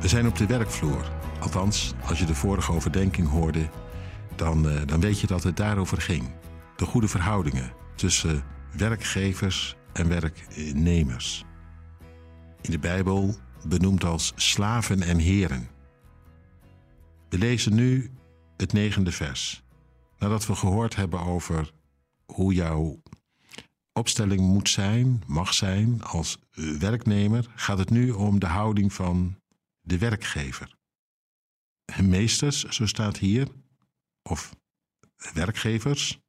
We zijn op de werkvloer. Althans, als je de vorige overdenking hoorde, dan, eh, dan weet je dat het daarover ging. De goede verhoudingen tussen werkgevers en werknemers. In de Bijbel benoemd als slaven en heren. We lezen nu het negende vers. Nadat we gehoord hebben over hoe jouw opstelling moet zijn, mag zijn als werknemer, gaat het nu om de houding van de werkgever. Meesters, zo staat hier, of werkgevers,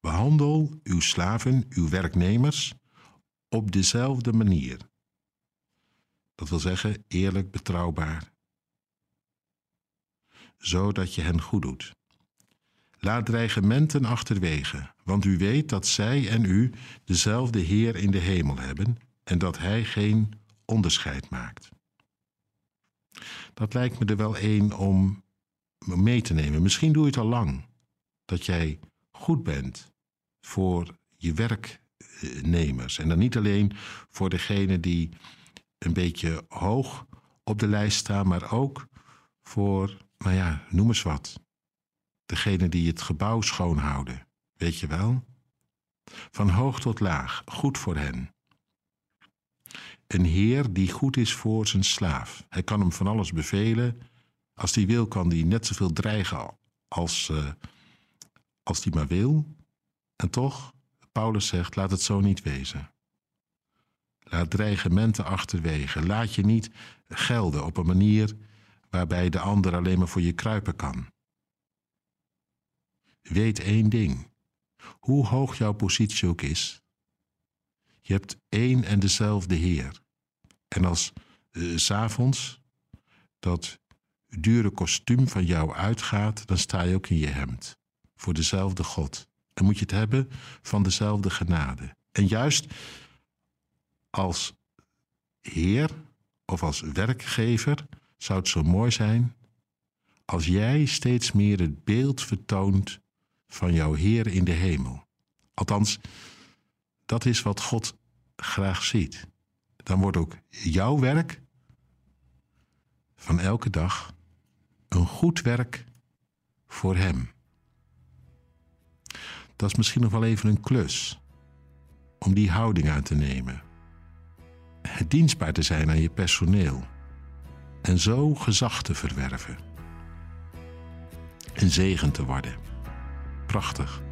behandel uw slaven, uw werknemers, op dezelfde manier. Dat wil zeggen eerlijk, betrouwbaar, zodat je hen goed doet. Laat dreigementen achterwege, want u weet dat zij en u dezelfde Heer in de hemel hebben en dat Hij geen onderscheid maakt. Dat lijkt me er wel één om mee te nemen. Misschien doe je het al lang. Dat jij goed bent voor je werknemers. En dan niet alleen voor degene die een beetje hoog op de lijst staan, maar ook voor, nou ja, noem eens wat. Degene die het gebouw schoonhouden. Weet je wel? Van hoog tot laag, goed voor hen. Een heer die goed is voor zijn slaaf. Hij kan hem van alles bevelen. Als hij wil, kan hij net zoveel dreigen als, uh, als hij maar wil. En toch, Paulus zegt, laat het zo niet wezen. Laat dreigementen achterwege. Laat je niet gelden op een manier waarbij de ander alleen maar voor je kruipen kan. Weet één ding. Hoe hoog jouw positie ook is, je hebt één en dezelfde Heer. En als uh, s'avonds dat dure kostuum van jou uitgaat, dan sta je ook in je hemd. Voor dezelfde God. En moet je het hebben van dezelfde genade. En juist als Heer of als werkgever zou het zo mooi zijn als jij steeds meer het beeld vertoont van jouw Heer in de hemel. Althans, dat is wat God graag ziet. Dan wordt ook jouw werk van elke dag een goed werk voor Hem. Dat is misschien nog wel even een klus om die houding aan te nemen. Het dienstbaar te zijn aan je personeel en zo gezag te verwerven. Een zegen te worden. Prachtig.